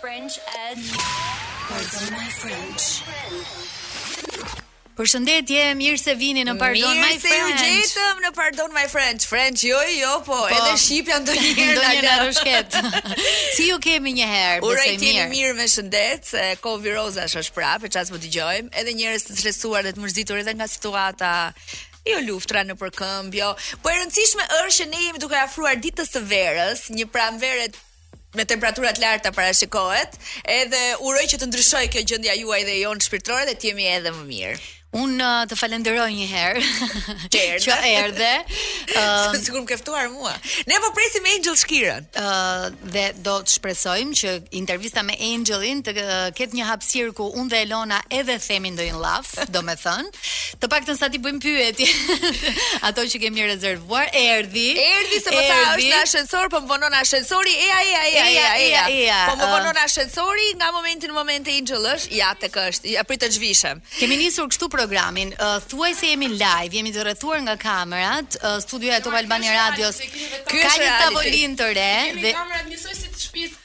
French. Pardon my French. Përshëndetje, mirë se vini në Pardon My French. Mirë se ju gjetëm në Pardon My French. French jo, jo, po, po edhe shqip janë të mirë në një rrush. Si ju kemi një herë, besoj mirë. Uroj të jeni mirë me shëndet, se kjo viroza është prapë, siç po dëgjojmë, edhe njerëz të stresuar dhe të mërzitur edhe nga situata jo luftra në këmbë, jo. Po e rëndësishme është që ne jemi duke afruar ditës së verës, një pranverë me temperatura të larta parashikohet. Edhe uroj që të ndryshojë kjo gjendja juaj dhe jonë shpirtërore dhe të jemi edhe më mirë. Unë uh, të falenderoj një herë që erdhe. Ëm uh, sikur më ke ftuar mua. Ne po presim Enxhel Shkirën. Ë uh, dhe do të shpresojmë që intervista me Enxhelin të uh, ketë një hapësirë ku unë dhe Elona edhe themi ndonjë llaf, domethënë. Të paktën sa t'i bëjmë pyetje. Ato që kemi rezervuar, erdhi. Erdhi se po tha është në ashensor, po më vonon ashensori. Eja, eja, eja, eja, eja, eja. Po më vonon ashensori nga momenti në moment Enxhel është, ja tek është. Ja prit të zhvishem. Kemi nisur kështu programin. Uh, thuaj se jemi live, jemi të rrethuar nga kamerat, uh, studioja e Top Albania Radios. Ka një tavolinë të re dhe kamerat njësoj si të shtëpisë.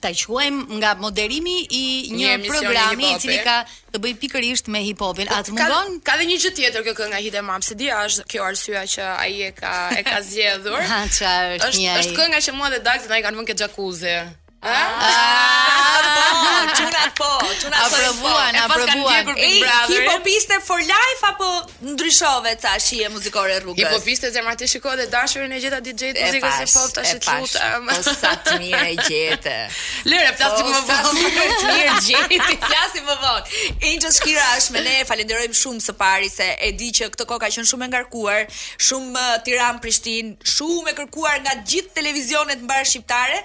ta quajmë nga moderimi i një, një programi i cili ka të bëjë pikërisht me hip hopin. Po, A të mungon? Ka, ka dhe një gjë tjetër kjo kënga Hidden Map, s'e di a është kjo arsyeja që ai e ka e ka zgjedhur. Ha, çfarë është, është një ai? Është kënga që mua dhe Dagzit na e kanë vënë ke xhakuzi. Ah, çuna po, çuna po. Aprovuan, aprovuan. Ej, hip hopiste for life apo Ndryshove ca shije muzikore rrugës. Hip hopiste zemra ti shiko dhe të dashurin e gjeta DJ të muzikës hip hop tash të lutem. Po sa të mirë e gjete. Lëre flasim po, më vonë. Sa të mirë gjeti, flasim më vonë. Enxhel Shkira është me ne, falenderojmë shumë së pari se e di që këtë kohë ka qenë shumë e ngarkuar, shumë uh, Tiranë Prishtinë, shumë e kërkuar nga gjithë televizionet mbarë shqiptare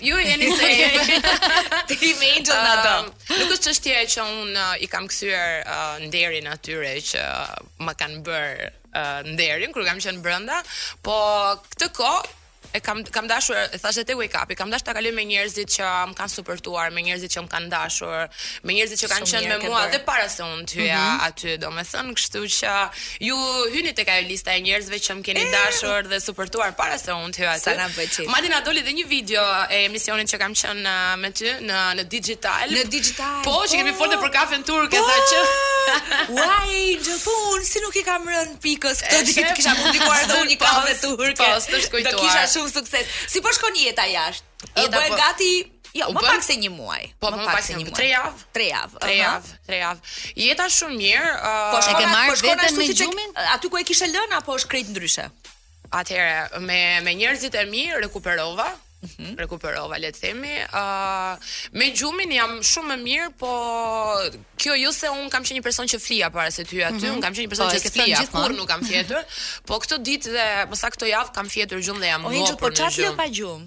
Ju jeni safe. Team Enxhel na do. Nuk është çështje që unë uh, i kam kthyer uh, nderin atyre që uh, më kanë bërë uh, nderin kur kam qenë brenda, po këtë kohë e kam kam dashur e thashë te Wake Up kam dashur ta kaloj me njerëzit që më kanë suportuar me njerëzit që më kanë dashur me njerëzit që kanë qenë me mua dhe para se unë të hyja mm -hmm. aty domethënë kështu që Ju hyni tek ajo lista e njerëzve që më keni dashur dhe suportuar para se unë të hyja aty. Sa na bëhet qejfi. Madje na doli dhe një video e emisionit që kam qenë uh, me ty në në Digitalb. Në Digitalb. Po, që kemi folur për kafen turke, e tha që Uaj, gjë po unë si nuk i kam rënë pikës këtë E, ditë. kisha publikuar edhe unë një Po, kafe turke. po, s'të është kujtuar. Do kisha shumë sukses. Si po shkon jeta jashtë? E, Jeta bëhet po- gati Jo, më pak se një muaj. Po, më pak se një muaj. 3 javë. 3 javë. 3 javë, 3 javë. Jeta shumë mirë. Po shkon atë, po shkon ashtu si gjumin, aty ku e kishe lënë apo është krejt ndryshe? Atëherë, me me njerëzit e mi rekuperova, -hmm. rekuperova le të themi. Ë uh, me gjumin jam shumë më mirë, po kjo jo se un kam qenë një person që flija para se të hyja aty, mm -hmm. un kam qenë një person po, që flija, gjithmonë po. nuk kam fjetur. po këto ditë dhe më sa këto javë kam fjetur gjumë dhe jam ngopur. Po çfarë pa gjumë?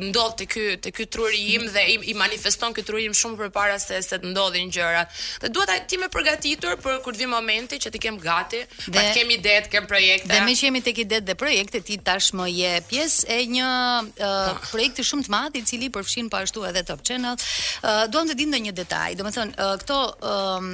ndodh te ky te ky truri im dhe i, i manifeston ky truri im shumë përpara se se të ndodhin gjërat. Dhe duhet të jem e përgatitur për kur të vijë momenti që t'i kem gati, dhe, pra të kem ide, të kem projekte. Dhe me që jemi tek idetë dhe projekte, ti tashmë je pjesë e një uh, projekti shumë të madh i cili përfshin po ashtu edhe Top Channel. Uh, duam të dimë ndonjë detaj. Domethënë, uh, këto um,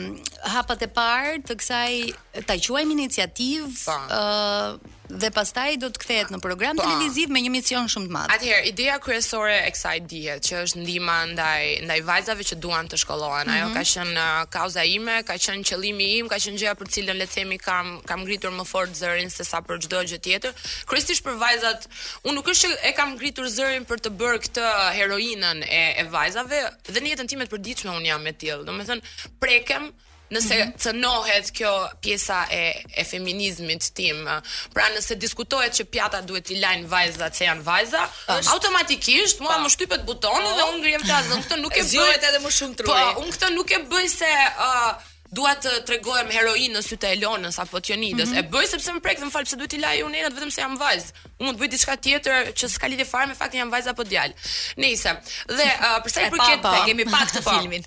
hapat e parë të kësaj ta quajmë iniciativë, po. ë uh, dhe pastaj do të kthehet në program po. televiziv me një mision shumë të madh. Atëherë, ideja kryesore e kësaj dihet që është ndihma ndaj ndaj vajzave që duan të shkollohen. Mm -hmm. Ajo mhm. ka qenë uh, kauza ime, ka qenë qëllimi im, ka qenë gjëja për të cilën le të themi kam kam ngritur më fort zërin se sa për çdo gjë tjetër. Kryesisht për vajzat, unë nuk është që e kam ngritur zërin për të bërë këtë heroinën e e vajzave dhe në jetën time të përditshme unë jam e tillë. Domethënë, prekem Nëse mm -hmm. cënohet kjo pjesa e e feminizmit tim, pra nëse diskutohet që pjatat duhet t'i lajnë vajzat se janë vajza, pa. Po. automatikisht mua po. më shtypet butoni dhe po. unë ngrihem flas, unë këtë nuk e bëj. Zgjohet edhe më shumë truri. Po, unë këtë nuk e bëj se uh, dua të tregohem heroinë në sytë e Elonës apo të Jonidës. Mm -hmm. E bëj sepse më prek, më fal pse duhet t'i laj unë vetëm se jam vajzë. Unë mund të bëj diçka tjetër që s'ka lidhje fare me faktin jam vajzë apo djalë. Nëse dhe uh, përsa i përket, kemi pak të filmin.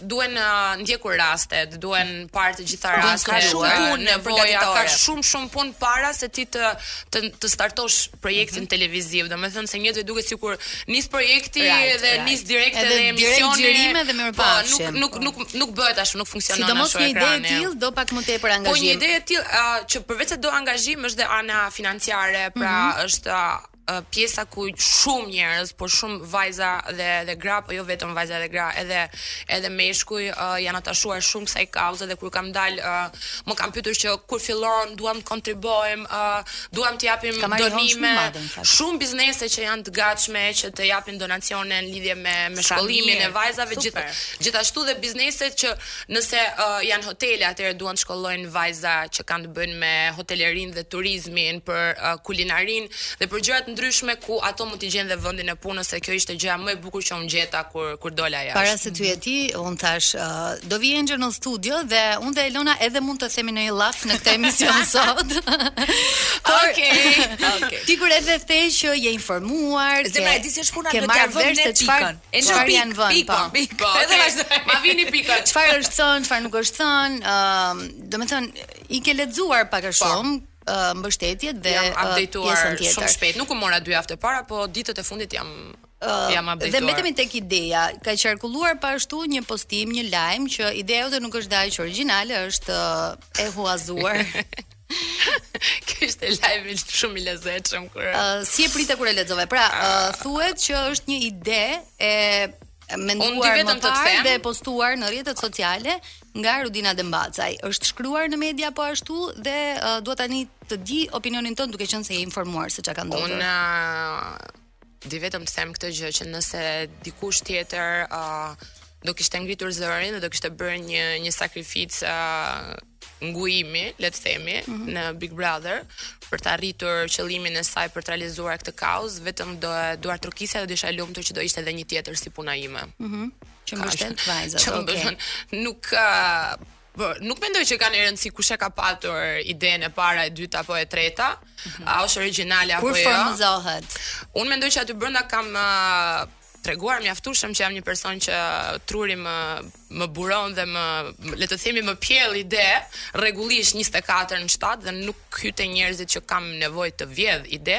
duhen uh, ndjekur rastet, duhen parë të gjitha rastet. Ka shumë punë nevoja, ka shumë shumë punë para se ti të të, të startosh projektin mm -hmm. televiziv. Domethënë se njerëzve duket sikur nis projekti right, dhe right. nis direkt edhe, edhe emisioni. Edhe dhe më po, nuk nuk po. nuk nuk bëhet ashtu, nuk funksionon ashtu. Sidomos një ide e tillë do pak më tepër angazhim. Po një ide e tillë uh, që përveç se do angazhim është dhe ana financiare, pra mm -hmm. është uh, pjesa ku shumë njerëz, por shumë vajza dhe dhe gra, po jo vetëm vajza dhe gra, edhe edhe meshkuj uh, janë atashuar shumë kësaj kauze dhe kur kam dal uh, më kanë pyetur që kur fillon duam të kontribuojmë, uh, duam të japim donime, shumë biznese që janë të gatshme që të japin donacione në lidhje me me shkollimin e vajzave, gjithashtu dhe bizneset që Nëse janë hotele, atëherë duan të shkollojnë vajza që kanë të bëjnë me hotelerinë dhe turizmin, për kulinarinë dhe për gjëra të ndryshme ku ato mund të gjejnë dhe vendin e punës, se kjo ishte gjëja më e bukur që unë gjeta kur kur dola jashtë. Para se të vije ti, unë thash, do vi Angel në studio dhe unë dhe Elona edhe mund të themi një llaf në këtë emision sot. Okej. Okej. Ti kur edhe the që je informuar, se unë e di se është puna e vetja, ke marrë vesh se çfarë E në çfarë janë vënë, po. Pik, po, edhe vazhdo. Ma vini pika. Çfarë është thënë, çfarë nuk është thënë, ë, uh, domethënë i ke lexuar pak a po. shumë uh, mbështetjet dhe jam updateuar uh, shumë shpejt. Nuk u mora dy javë të para, po ditët e fundit jam Uh, jam dhe mbetemi tek ideja. Ka qarkulluar po ashtu një postim, një lajm që ideja jote nuk është dashur origjinale, është uh, e huazuar. Kjo ishte lajm shumë i lezetshëm kur. Uh, si e prite kur e lexove? Pra, uh, thuhet që është një ide e menduar më parë dhe postuar në rrjetet sociale nga Rudina Dembacaj. Është shkruar në media po ashtu dhe uh, dua tani të di opinionin tënd duke qenë se je informuar se çka ka ndodhur. Unë Di vetëm të them këtë gjë që nëse dikush tjetër ë uh, do kishte ngritur zërin dhe do kishte bërë një një sakrificë uh, ngujimi, le të themi, mm -hmm. në Big Brother për të arritur qëllimin e saj për të realizuar këtë kauzë, vetëm do e duartrokisja dhe do isha e lumtur që do ishte edhe një tjetër si puna ime. Mhm. Mm që mbështet vajzat. Që mbështet. Okay. Nuk uh, Po, nuk mendoj që ka një rëndësi kush e ka patur idenë e para, e dyta apo e treta, mhm. a është origjinale apo jo. Kur formëzohet? Unë mendoj që aty brenda kam uh, treguar mjaftueshëm që jam një person që truri më më buron dhe më le të themi më pjell ide rregullisht 24 në 7 dhe nuk hyj te njerëzit që kam nevojë të vjedh ide,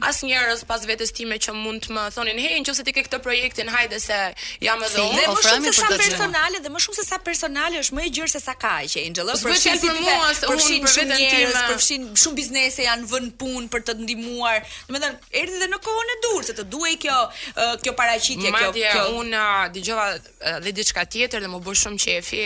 as njerëz pas vetes time që mund të më thonin, "Hey, në qoftë se ti ke këtë projektin, hajde se jam edhe unë." Dhe më shumë se sa personale dhe më shumë se sa personale është më e gjerë se sa kaq, Angel. Për shkak të mua, për shkak të shumë njerëz, për shkak të shumë biznese janë vënë në punë për të ndihmuar. Domethënë, erdhi dhe në kohën e duhur se të duhej kjo kjo paraqitje, kjo kjo. Madje unë dëgjova Dhe diçka tjetër dhe m'u bë shumë qejfi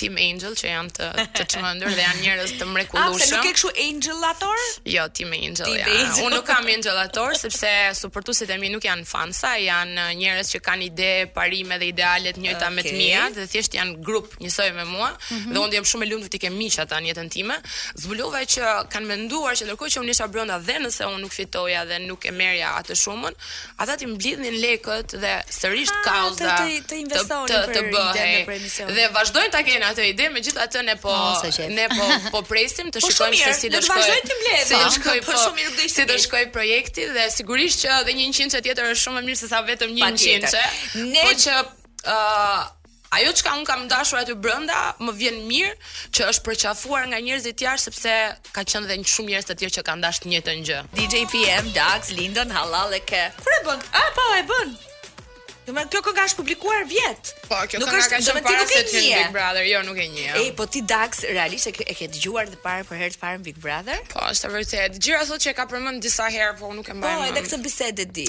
Team Angel që janë të të çmendur dhe janë njerëz të mrekullueshëm. A pse nuk ke kështu Angelator? Jo, Team Angel. Team ja. Angel. Unë nuk kam Angelator sepse suportuesit e mi nuk janë fansa, janë njerëz që kanë ide, parime dhe ideale të njëjta okay. me të mia dhe thjesht janë grup njësoj me mua mm -hmm. dhe unë jam shumë e lumtur t'i kem miq ata në jetën time. Zbulova që kanë menduar që ndërkohë që unë isha brenda dhe nëse unë nuk fitoja dhe nuk e merrja atë shumën, ata t'i mblidhnin lekët dhe sërisht ah, kauza të të, të investonin të, të, të bëhej. Dhe vazhdojnë ta kenë atë ide, megjithatë ne po oh, ne po po presim të po shikojmë se si do të shkojë. Vazhdojnë të mbledhin. Si do ah, shkojë po, po shumë mirë do ishte. Si do shkojë projekti dhe sigurisht që edhe 100 tjetër është shumë më mirë se sa vetëm 100. Ne po që uh, Ajo çka un kam dashur aty brenda, më vjen mirë që është përqafuar nga njerëzit jashtë sepse ka qenë dhe shumë njerëz të tjerë që kanë dashur të njëjtën gjë. DJ PM Dagz Lindon Hallall e ke. Kur e bën? Ah, po e bën. Do më kjo kënga është publikuar vjet. Po, kjo nuk është, do të thotë ti nuk e njeh. Big Brother, jo, nuk e njeh. Ej, po ti Dagz realisht e ke, e ke dëgjuar të parë për herë të parë Big Brother? Po, është e vërtetë. Gjira thotë që e ka përmend disa herë, po nuk e mbaj. Po, edhe këtë bisedë di.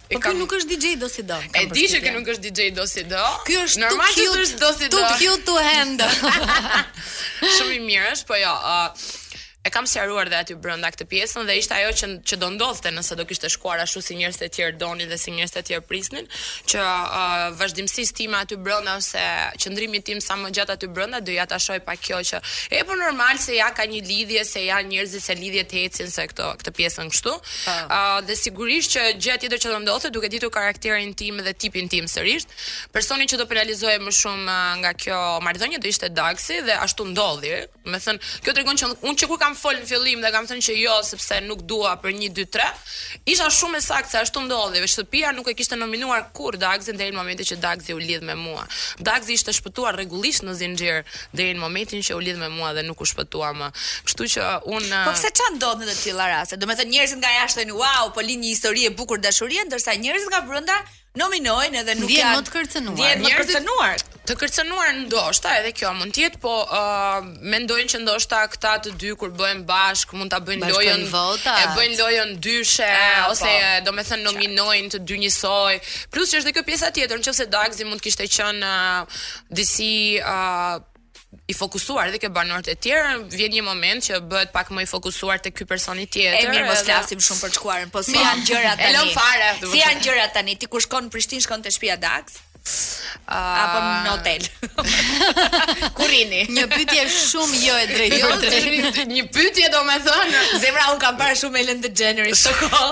Po ky nuk është DJ do si do. E di që ky nuk është DJ do si do. Ky është normal që është do si do. Too hot to handle. Shumë i mirë është, po jo. e kam sqaruar dhe aty brenda këtë pjesën dhe ishte ajo që që do ndodhte nëse do kishte shkuar ashtu si njerëz të tjerë donin dhe si njerëz të tjerë prisnin, që uh, vazhdimësia ime aty brenda ose qëndrimi tim sa më gjatë aty brenda do ja ta shoj pa kjo që e po normal se ja ka një lidhje se janë njerëzit se lidhje të ecin se këto këtë pjesën kështu. dhe sigurisht që gjëja tjetër që do ndodhte duke ditur karakterin tim dhe tipin tim sërish, personi që do penalizohej më shumë nga kjo marrëdhënie do ishte Dagzi dhe ashtu ndodhi. Domethënë, kjo tregon që unë çka kam fol në fillim dhe kam thënë që jo sepse nuk dua për 1 2 3, isha shumë e saktë se ashtu ndodhi. Shtëpia nuk e kishte nominuar kurrë Dagzin deri në momentin që Dagzi u lidh me mua. Dagzi ishte shpëtuar rregullisht në zinxhir. deri në momentin që u lidh me mua dhe nuk u shpëtua më. Kështu që unë Po pse ça ndodh në të tilla raste? Domethënë njerëzit nga jashtë thonë, "Wow, po lind një histori e bukur dashurie", ndërsa njerëzit nga brenda nominojnë edhe nuk janë më të kërcënuar. Ndihen më të kërcënuar. Të kërcënuar ndoshta edhe kjo mund të jetë, po uh, mendojnë që ndoshta këta të dy kur bëhen bashk mund ta bëjnë lojën votat. e bëjnë lojën dyshe A, ose po. domethënë nominojnë të dy njësoj. Plus që është edhe kjo pjesa tjetër, nëse Dagzi mund të kishte qenë uh, disi ë uh, i fokusuar edhe ke banorët e tjerë, vjen një moment që bëhet pak më i fokusuar te ky personi tjetër. E mirë, mos flasim edhe... shumë për të shkuarën, po si janë gjërat tani? E la fare, si janë gjërat tani? Ti kur shkon në Prishtinë, shkon te shtëpia e Dagz? Uh, apo në hotel. Ku rrini. Një pyetje shumë jo e drejtë. Jo, një pyetje domethënë, zemra un kam parë shumë Ellen DeGeneres këto kohë.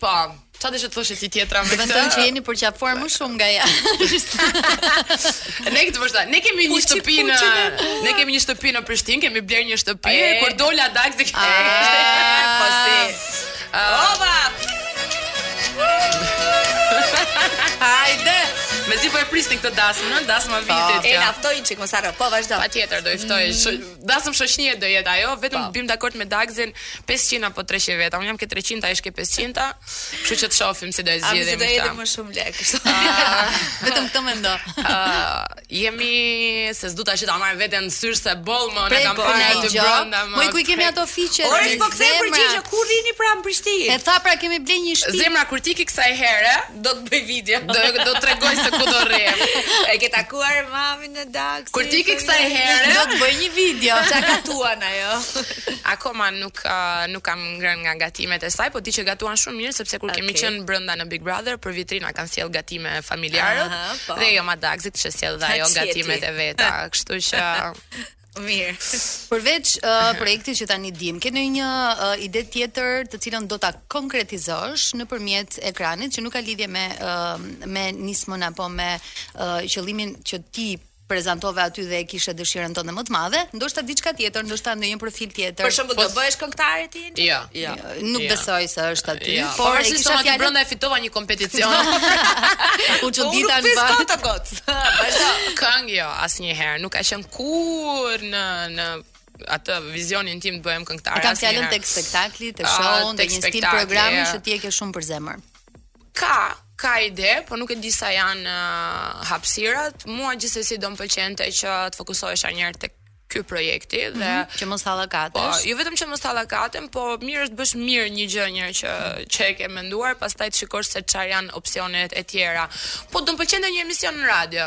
Po, çfarë deshe të thoshe ti tjetra me këtë? Vetëm që jeni përqafuar më shumë nga ja. ne këtë vështa, ne kemi një shtëpi në ne kemi një shtëpi në Prishtinë, kemi bler një shtëpi, kur doli Dagz dhe kështu. Po si. Opa! Hajde! Mezi po e prisni këtë dasmë, dasma e vitit. Po, hë na fto çik mos harro, po vazhdo. Patjetër, do i ftoj. Mm. Dasëm shoqërie do jetë ajo, vetëm të bim dakord me Dagzin, pesëqind apo treqind veta. Unë jam ke treqind, ai është ke pesëqind. Kështu që të shohim si do e zgjidhim. Ai do jetë më shumë lek. Vetëm këtë mendo. Jo mi se s'du ta shit ta marr veten në syr se boll më në kam parë aty brenda. Po ku i kemi ato fiqe? Ore po ktheu përgjigje ku rrini pra në Prishtinë. E tha pra kemi blen një shtëpi. Zemra kur të iki kësaj here, do të bëj video. Do do tregoj se ku do rrim. E ke takuar mamin? e Dagz. Kur të iki kësaj here do të bëj një video. Çka gatuan ajo? Akoma nuk uh, nuk kam ngrënë nga gatimet e saj, po di që gatuan shumë mirë sepse kur okay. kemi qenë brenda në Big Brother për Vitin e Ri na kanë sjell gatime familjarët po. dhe e ëma e Dagzit kishte sjell dhe ajo gatimet e veta, kështu që Mirë. Përveç uh, projektit që tani dim, ke ndonjë një uh, ide tjetër të cilën do ta konkretizosh nëpërmjet ekranit që nuk ka lidhje me uh, me nismën apo me uh, qëllimin që ti prezantove aty dhe e kishe dëshirën tënde më të madhe, ndoshta diçka tjetër, ndoshta ndonjë profil tjetër. Për shembull, do bëhesh këngëtare ti? Jo, jo. Nuk besoj se është aty, jo. por e kisha fjalën brenda e fitova një kompeticion. U çudita në fakt. Po, nuk kot. Vazhdo. Këng jo, asnjëherë, nuk ka qenë kurrë në në atë vizionin tim të bëhem këngëtare. Kam fjalën tek spektakli, tek show, tek një stil programi që ti e ke shumë për zemër. Ka, ka ide, po nuk e di sa janë uh, hapësirat. Mua gjithsesi do më pëlqente që të fokusohesha një herë tek ky projekti dhe mm -hmm, që mos hallakatesh. Po, jo vetëm që mos hallakatem, po mirë është bësh mirë një gjë njëherë që e ke menduar, pastaj të shikosh se çfarë janë opsionet e tjera. Po do më pëlqente një emision në radio.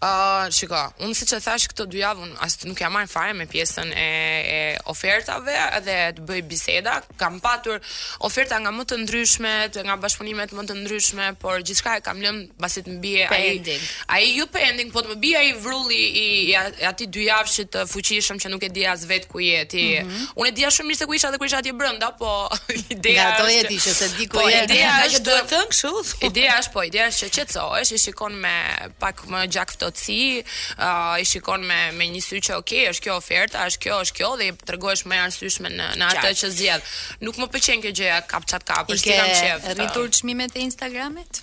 Uh, shiko, unë siç e thashë këto dy javë, unë as nuk jam marrë fare me pjesën e, e ofertave dhe të bëj biseda, kam patur oferta nga më të ndryshme, nga bashkëpunimet më të ndryshme, por gjithçka e kam lënë pa, si t'më bjerë ai pending. Ai jo pending, po të më bjerë ai vrulli i, i, atij dyjavëshi të fuqishëm që nuk e di as vetë ku je ti. Mm -hmm. Unë e dija shumë mirë se ku isha dhe ku isha atje brenda, po ideja është. Nga do je ti që s'e di ku po, je. Ideja është që duhet të thënë kështu. Ideja është po, ideja është që qetësohesh, i shikon me pak më gjakftohtësi, uh, i shikon me me një sy që okay, është kjo oferta, është kjo, është kjo dhe tregohesh më e arsyeshme në në atë që zgjedh. Nuk më pëlqen kjo gjëja kap ça t'kapësh, s'e kam qejf. Ke rritur çmimet e Instagramit?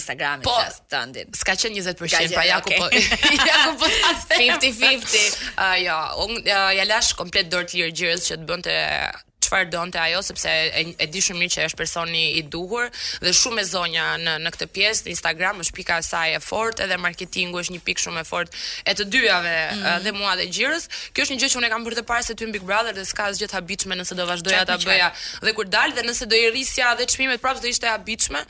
Instagramin po, qas të ndin. S'ka qenë 20%, pra ja ku po. Ja ku po ta them. 50-50. Uh, jo, unë uh, ia lashë komplet dorë të lirë Gjirës që të bënte çfarë donte ajo sepse e, e di shumë mirë që është personi i duhur dhe shumë e zonja në në këtë pjesë në Instagram është pika e saj e fortë edhe marketingu është një pikë shumë e fortë e të dyjave mm -hmm. dhe mua dhe Gjirës. Kjo është një gjë që unë e kam bërë para se t'hyja në Big Brother dhe s'ka asgjë të habitshme nëse do vazhdoja ta bëja dhe kur dal dhe nëse do i rrisja dhe çmimet prapë s'do ishte e habitshme.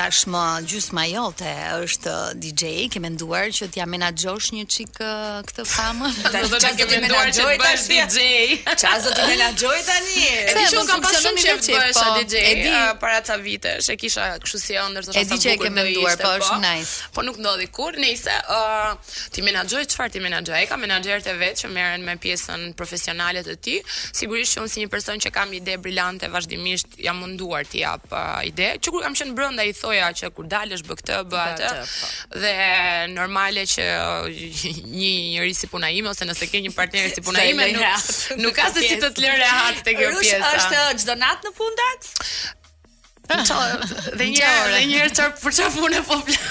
Tashmë gjysma jote është DJ, ke menduar që t'ia menaxhosh një çik këtë famë? Do të thotë ke menduar që të bëhesh DJ. Çfarë do të menaxhoj tani? E di që kam pasur shumë qejf të bëhesha DJ po, uh, para ca vitesh, e kisha kështu si ëndërr të shkoj të ke menduar, po, po është nice. Po nuk ndodhi kurrë, nëse ë uh, t'i menaxhoj çfarë t'i menaxhoj? Ai ka menaxherët e vet që merren me pjesën profesionale të tij. Sigurisht që unë si një person që kam ide brilante vazhdimisht Jam munduar t'i jap uh, ide. Që kur kam qenë brenda i thoja që kur t'dalësh bëj këtë, bëj atë. Po. Dhe normale që një njeri si puna ime ose nëse ke një partner si puna ime nuk, nuk ka se si të të lërë rehat te kjo pjesa. Rrush është çdo natë në pundax? Dhe një herë, dhe një herë për çfarë punë po flas.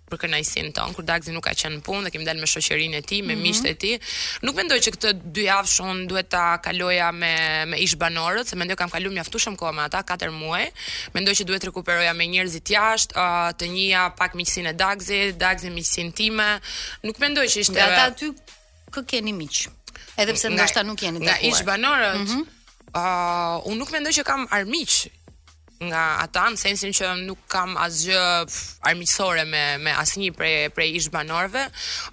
për kënaqësinë tonë, kur Dagzi nuk ka qenë në punë dhe kemi dalë me shoqërinë e tij, me mm -hmm. miqtë e tij. Nuk mendoj që këtë dy javësh un duhet ta kaloja me me ish banorët, se mendoj kam kaluar mjaftueshëm kohë me ata 4 muaj. Mendoj që duhet të rekuperoja me njerëzit jashtë, uh, të njihja pak miqësinë e Dagzit, Dagzi miqësinë time. Nuk mendoj që ishte ata aty kë keni miq. Edhe pse ndoshta nuk jeni takuar Nga ish banorët. Mm -hmm. Uh, unë nuk mendoj që kam armiq nga ata në sensin që nuk kam asgjë armiqësore me me asnjë prej prej ish banorëve.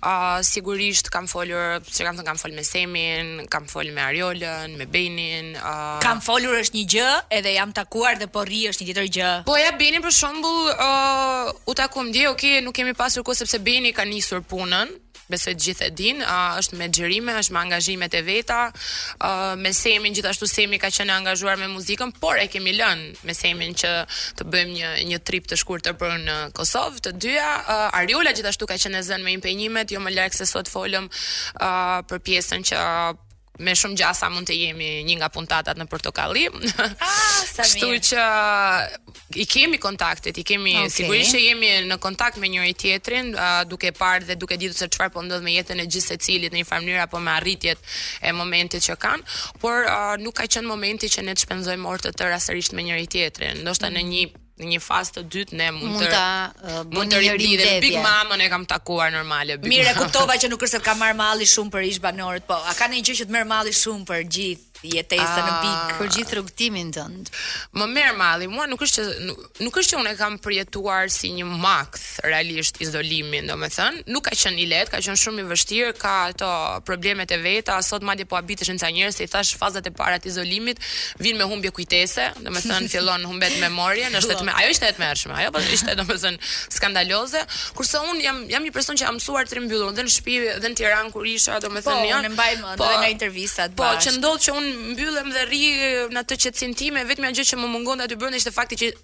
Ë uh, sigurisht kam folur, e kam thënë kam folur me Semin, kam folur me Ariolën, me Benin. Ë uh, Kam folur është një gjë, edhe jam takuar dhe po rri është një tjetër gjë. Po ja Benin për shembull, ë uh, u takum dje, okay, nuk kemi pasur kohë sepse Beni ka nisur punën, besoj të gjithë e dinë, uh, është me xhirime, është me angazhimet e veta, uh, me Semin gjithashtu Semi ka qenë e angazhuar me muzikën, por e kemi lënë me Semin që të bëjmë një një trip të shkurtër për në Kosovë, të dyja, uh, Ariola gjithashtu ka qenë e zënë me impenjimet, jo më larg se sot folëm uh, për pjesën që me shumë gjasa mund të jemi një nga puntatat në Portokalli. Ah, sa mirë. Kështu që i kemi kontaktet, i kemi okay. sigurisht që jemi në kontakt me njëri tjetrin, uh, duke parë dhe duke ditur se çfarë po ndodh me jetën e gjithsecilit në një farë mënyrë apo me arritjet e momentit që kanë, por uh, nuk ka qenë momenti që ne të shpenzojmë orë të tëra sërish me njëri tjetrin. Ndoshta mm. në një në një fazë të dytë ne mund, mund ta uh, mund të rimblidhe Big Mamën e kam takuar normale big mirë e kuptova që nuk është se të ka marrë malli shumë për ish banorët po a ka ndonjë gjë që të merr malli shumë për gjithë jetesën në big ah. për gjithë rrugtimin tënd më merr malli mua nuk është nuk, nuk është që unë e kam përjetuar si një makth realisht izolimin, domethënë, nuk ka qenë i lehtë, ka qenë shumë i vështirë, ka ato problemet e veta, sot madje po habiteshin ca njerëz se i thashë fazat e para të izolimit vijnë me humbje kujtese, domethënë fillon humbet memoria, është tmerr, ajo ishte e tmerrshme, ajo po ishte domethënë skandaloze, kurse un jam jam një person që jam mësuar të rri mbyllur dhe në shtëpi dhe në Tiranë kur isha, domethënë po, unë mbaj mend po, edhe nga intervistat po, bash. Po, që ndodh që un mbyllem dhe rri në atë qetësinë time, e vetmja gjë që më mungonte aty brenda ishte fakti që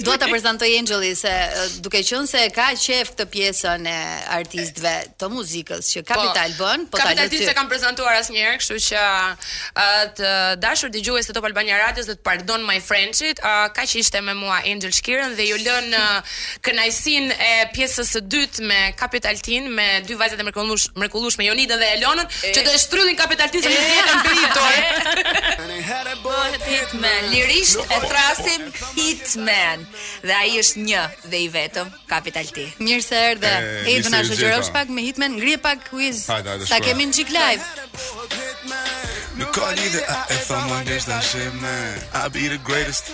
Dua ta prezantoj Enxhi se duke qenë se ka qef këtë pjesën e artistëve të muzikës që Kapital po, bën, po ta lë ty. Kapital s'e kam prezantuar asnjëherë, kështu që të dashur dëgjues të Top Albania Radios dhe të pardon my friendship, uh, kaq ishte me mua Enxhel Shkirën dhe ju lën uh, kënaqësinë e pjesës së dytë me Kapital Tin me dy vajzat e mrekullush, mrekullueshme Jonidën dhe Elonën, që do e shtrydhin Kapital Tin se nuk e kanë bërë dorë. Lirisht e thërrasim Hitman dhe ai është një dhe i vetëm Capital T. Mirë se erdhe. Ej, do na shoqërosh pak me Hitman, ngrije pak quiz. Sa kemi në Chick Live. Në kori dhe a e fa më ndesh da shime I'll be the greatest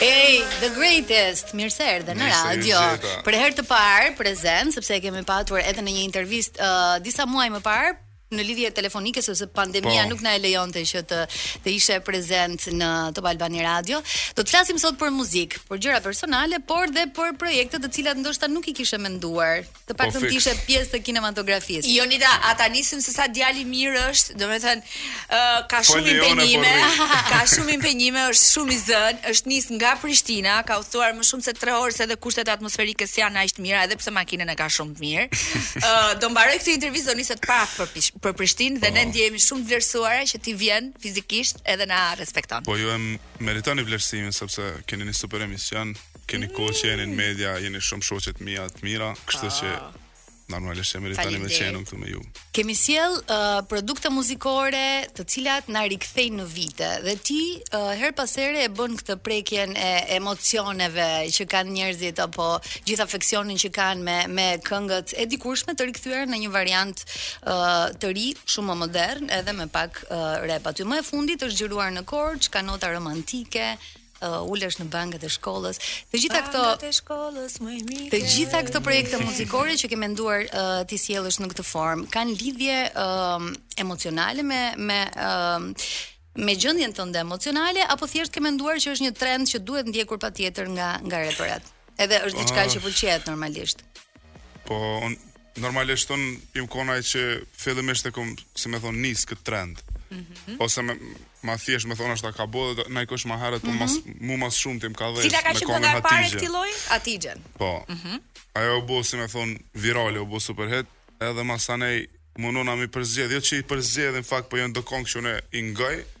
Ej, the greatest Mirë se erdhe në radio Për herë të parë, prezent Sepse e kemi patur edhe në një intervistë uh, Disa muaj më parë në lidhje telefonike sepse pandemia po. nuk na e lejonte që të të ishe prezent në Top Albania Radio. Do të flasim sot për muzikë, për gjëra personale, por dhe për projekte të cilat ndoshta nuk i kishe menduar. Të paktën po, ti të ishe pjesë të kinematografisë. Jonida, a ta nisim se sa djalë i mirë është? Domethënë, uh, ka po, shumë impenjime, ka shumë impenjime, është shumë i zënë, është nis nga Prishtina, ka udhëtuar më shumë se 3 orë se dhe kushtet atmosferike s'janë aq të mira edhe pse makinën e ka shumë mirë. Ë uh, do mbarojë këtë intervistë do niset prap për pish, për Prishtinë dhe oh. ne ndjehemi shumë të vlerësuara që ti vjen fizikisht edhe na respekton. Po ju e meritoni vlerësimin sepse keni një super emision, keni mm. kohë që jeni në media, jeni shumë shoqe t'mia të mira, kështu oh. që normalisht e meritoni me qenë këtu me ju. Kemi sjellë uh, produkte muzikore të cilat na rikthejnë në vite dhe ti uh, herë pas here e bën këtë prekjen e emocioneve që kanë njerëzit apo gjithë afeksionin që kanë me me këngët e dikurshme të rikthyera në një variant uh, të ri, shumë më modern edhe me pak uh, rap aty. Më e fundit është xhiruar në Korçë, ka nota romantike, uh, ulesh në bankat e shkollës. Të gjitha këto bankat e shkollës më i mirë. Të gjitha këto projekte muzikore që ke menduar uh, t'i sjellësh në këtë formë kanë lidhje uh, emocionale me me uh, me gjendjen tënde emocionale apo thjesht ke menduar që është një trend që duhet ndjekur patjetër nga nga reperët. Edhe është diçka ah. që pëlqehet normalisht. Po, un Normalisht un jam kon ai që fillimisht e kom, si me thon, nis këtë trend. Mm -hmm. Ose me, ma thjesht me thon e ka bo dhe najkush ma herët, mm -hmm. mas, mu mas shumë tim ka dhejsh. Cila ka qenë kënga e parë e këtij lloji? Atigen. Po. Mm -hmm. Ajo u bo, si me thon, virale, u bo super hit, edhe masanej, munona m'i përzgjedh, jo që i përzgjedh, në fakt, po janë do kongë që une i ngaj, mm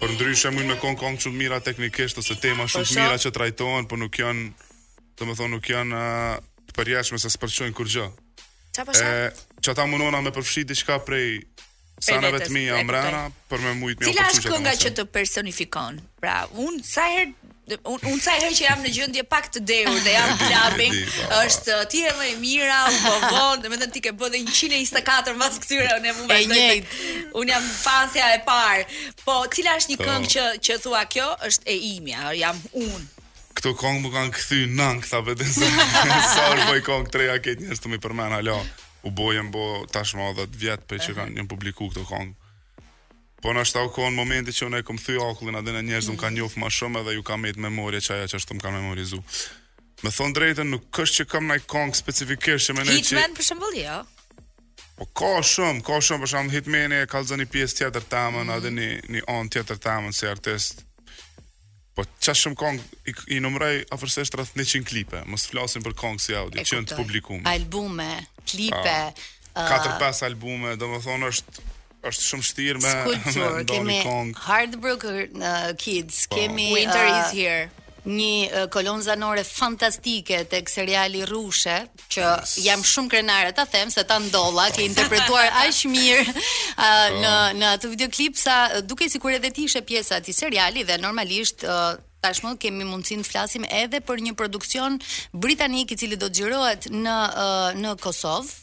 Por ndryshe mujnë me kon kong shumë t'mira teknikisht ose tema shumë të mira që trajtohen, por nuk janë, domethënë nuk janë uh, të përjetshme se s'përçojnë kurgjo. Qa po shak? Qata munona me përfshi diçka prej seneve t'mia jam rana, për me mujtë mi jam përqyqe të Cila është kënga që të personifikon? Pra, unë sa herë Unë un sa herë që jam në gjendje pak të dehur dhe jam clubbing, po. është uh, ti je më e mira, u bo vonë, domethënë ti ke bë dhe 124 mbas këtyre unë më vazhdoj. Unë jam fansja e parë. Po, cila është një po. këngë që që thua kjo është e imja, jam unë. Këto këngë më kanë kthy nën këta vetëm. Sa është boj këngë treja këtë njerëz të më përmend ala. U bojën bo tashmë 10 vjet prej që po. kanë u publiku këto këngë. Po nashta u konë momenti që unë e kom thy akullin edhe njerëz më kanë mhm. njof ma shumë edhe ju kam metë n'memorie qaja që ashtu më kanë memorizu. Me thonë t'drejtën nuk është që kam naj kong specifikisht që me nej që... Hitman për shembull, jo? Po ka shumë, ka shumë, për shembull Hitman e ka dhënë një pjesë tjetër temen, mm. edhe një, një anë tjetër temen si artist. Po qa shumë kong i, i numroj afërsisht rreth 100 klipe, mos t'flasim për kong si audio, që janë të publikume. Albume, klipe... 4-5 albume, do më thonë është është shumë shtirë me shkëput. Një kong. Heartbroken uh, Kids, po. kemi Winter uh, is here. Një uh, kolonë zanore fantastike tek seriali Rrushe, që jam shumë krenare ta them se ta ndolla, ke interpretuar aq mirë uh, po. në në atë videoklip sa uh, dukej sikur edhe ti ishe pjesa e atij seriali dhe normalisht uh, tashmë kemi mundësinë të flasim edhe për një produksion britanik i cili do të xhirohet në uh, në Kosovë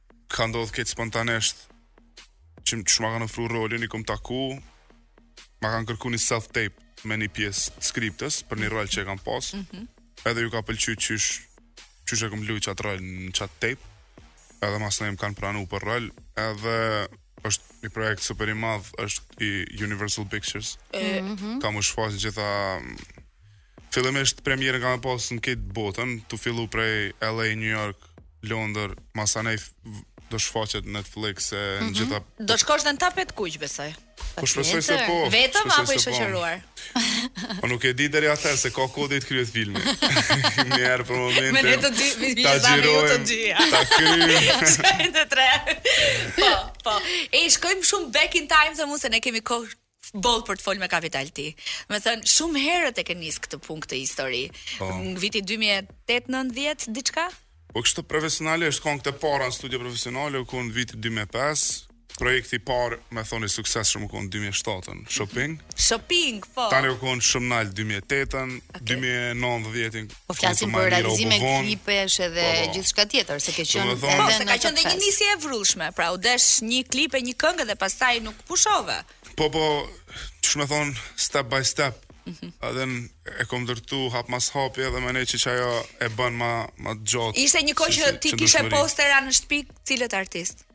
ka ndodhë krejt spontanisht që ma kanë ofru rolin, i kom taku, ma kanë kërku një self-tape me një pjesë të skriptës për një rol që e kam pas, mm -hmm. edhe ju ka pëlqy qysh, qysh e kom luj qatë rol në qatë tape, edhe masanej më kanë pranu për rol, edhe është një projekt super i madh, është i Universal Pictures. Mm -hmm. Ka m'u shfaq n'gjitha Fillimisht premierën ka me pas në krejt botën, tu fillu prej LA, New York, Londër, masanej do shfaqet Netflix e në mhm. t'gjitha. Do shkosh në tapet të kuq besoj. Po shpresoj se po. Vetëm apo i po. shoqëruar? Po nuk e di deri atëherë se ka kohë deri të kryhet filmi. Një herë për momentin. Me ne të dy, me një zgjidhje ju të dy. Ta kryejmë. Të tre. Po, po. S'shkojmë shumë back in time se mos s'ne kemi kohë boll për të fol me Capital T. Me thënë, shumë herët e ke nis këtë punë, këtë histori. Po. Në vitin 2008-9 diçka? Po kështu profesionalisht këngët e para në studio profesionale, u kon viti 2005, projekti i parë me thonë i suksesshëm u kon 2007-ën, Shopping. Shopping, po. Tani u kon shumë nalë 2008-ën, 2009-ën, Po flasim për realizime klipesh edhe po, po. gjithçka tjetër, se ke qenë edhe po, se ka qenë dhe një nisje e vrullshme, pra u desh një klip e një këngë dhe pastaj nuk pushove. Po po, ç'me thonë step by step. Mhm. Edhe e kom ndërtu hap mas hapi edhe menoj që ajo e bën ma, ma t'gjatë. Ishte një kohë që ti kishe postera në shtëpi, të cilit artist?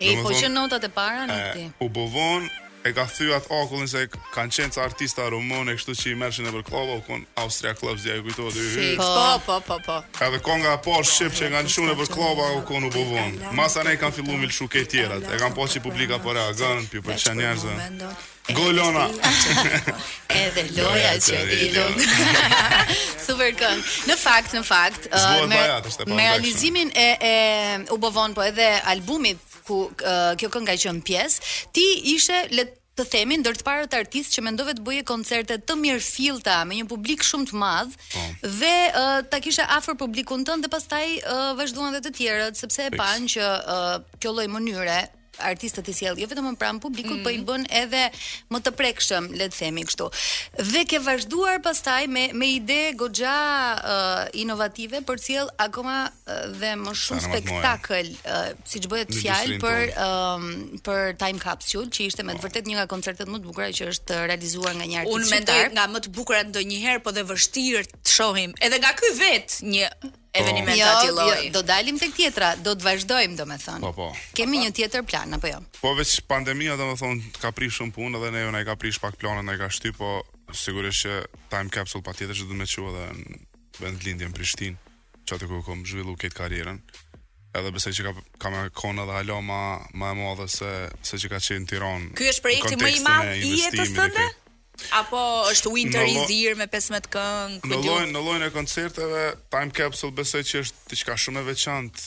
Ej, po që notat e para ngjiti. U bë vonë, e ka thy atë akullin se kanë qenë ca artista rumunë, kështu që i merrshin nëpër kluba, u kon Austria Club, a ju kujtohet. Po, po, po, po, po. Edhe konga e parë shqip që e kanë lshu nëpër kluba, u kon u bë vonë. Masanej kanë fillu me i lshu edhe tjerat. E kanë pa qi publika po reagon, po i pëlqen njerëzve. Gllona edhe loja që i lum. Super këngë. Në fakt, në fakt, uh, me, me realizimin e e u bovon po edhe albumit ku uh, kjo kënga ka qenë pjesë, ti ishe le të themi ndër të parët artistë që mendove të bëje koncerte të mirëfillta me një publik shumë të madh po. dhe uh, ta kishe afër publikun tënd dhe pastaj uh, vazhduan edhe të tjerët sepse e panë që uh, kjo lloj mënyre artistët i sjell jo vetëm më pranë publikut, mm -hmm. po i mhm. bën edhe më të prekshëm, le të themi kështu. Dhe ke vazhduar pastaj me me ide goxha uh, inovative për të sjell akoma uh, dhe më shumë Sana spektakël, uh, siç bëhet fjalë për um, për Time Capsule, që ishte me të vërtetë një nga koncertet më të bukura që është realizuar nga një artist. Unë mendoj nga më të bukurat ndonjëherë, po dhe vështirë të shohim edhe nga ky vet një Eveniment jo, atij lloji. Jo, do dalim tek tjetra, do të vazhdojmë domethënë. Po po. Kemi një tjetër plan apo jo? Po veç pandemia domethënë ka prish shumë punë dhe neve na i ka prish pak planet na i ka shty, po sigurisht që time capsule patjetër që do ta mbajë edhe në vendlindje në Prishtinë, qaty ku kam zhvilluar këtë karrierën. Edhe besoj që ka ka me kon edhe hala më më e madhe se se që ka qenë në Tiranë. Ky është projekti më i madh i jetës tënde? Apo është Winter is Here me 15 këngë. Në llojin në llojin e koncerteve Time Capsule besoj që është diçka shumë e veçantë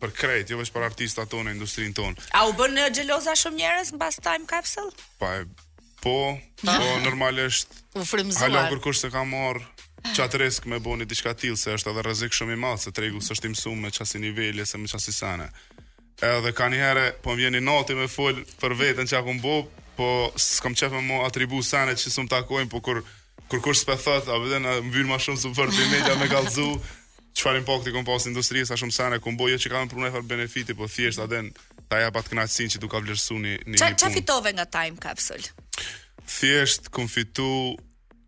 për krejt, jo veç për artistat tonë, industrinë tonë. A u bën xheloza shumë njerëz mbas Time Capsule? Pa, po, po, po normalisht. U frymëzuan. Hala kurkush s'e ka marr qat risk me bo ni diçka të tillë se është edhe rrezik shumë i madh se tregu s'është i mësuar me qasi niveli se me qasi sene. Edhe kanihere po më vjen inati me fol për veten çka kom bo, po s'kam qef me m'u atribu sene që s'm takojnë, po kur kurkush s'pe thot, a e din vyn ma shumë nëpër media me kallxu. Çfarë impakti kam pas n'industri sa shumë sene kom bo, jo që kam prej farë benefiti, po thjesht a e din ta jap atë kënaqësinë që dikush ta vlerëson ni ni punë. Ça fitove nga Time Capsule? Thjesht kom fitu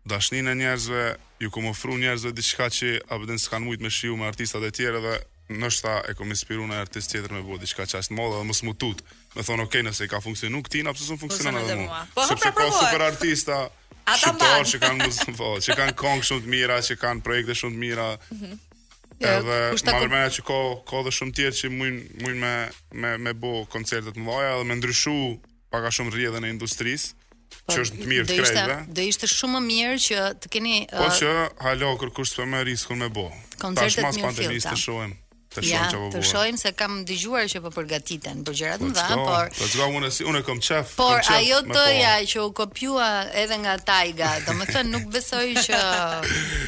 Dashninë e njerëzve ju kom ofru njerëzve diçka që a e din s'kanë mujt me shiju me artistat e tjerë dhe ndoshta e kom inspiru naj artist tjetër me bo diçka qaq të madhe dhe mos m'u tut. Me thon okej nëse i ka funksionu këtij pse s'më funksionon edhe mua. Po, pra, Sepse ka super artista shqiptarë që kanë muz... po, që kanë këngë shumë të mira, që kanë projekte shumë të mira. Ja, Edhe kështu ma përmendi që ka ka edhe shumë tjerë që mujnë mujnë me me me bo koncerte të mëdha edhe me ndryshu pak a shumë rrjedhën e industrisë, po, që është në të mirë të krejtëve. Do ishte shumë më mirë që të keni Po uh, që hala kurkush s'pe riskon me bo. Tash mas pandemisë të shohim. Të shohim ja, çfarë Të shohim se kam dëgjuar që po përgatiten për gjëra të mëdha, por Po çka unë si unë kam qef. Por ajo jotja që u kopjua edhe nga Tyga, domethënë nuk besoj që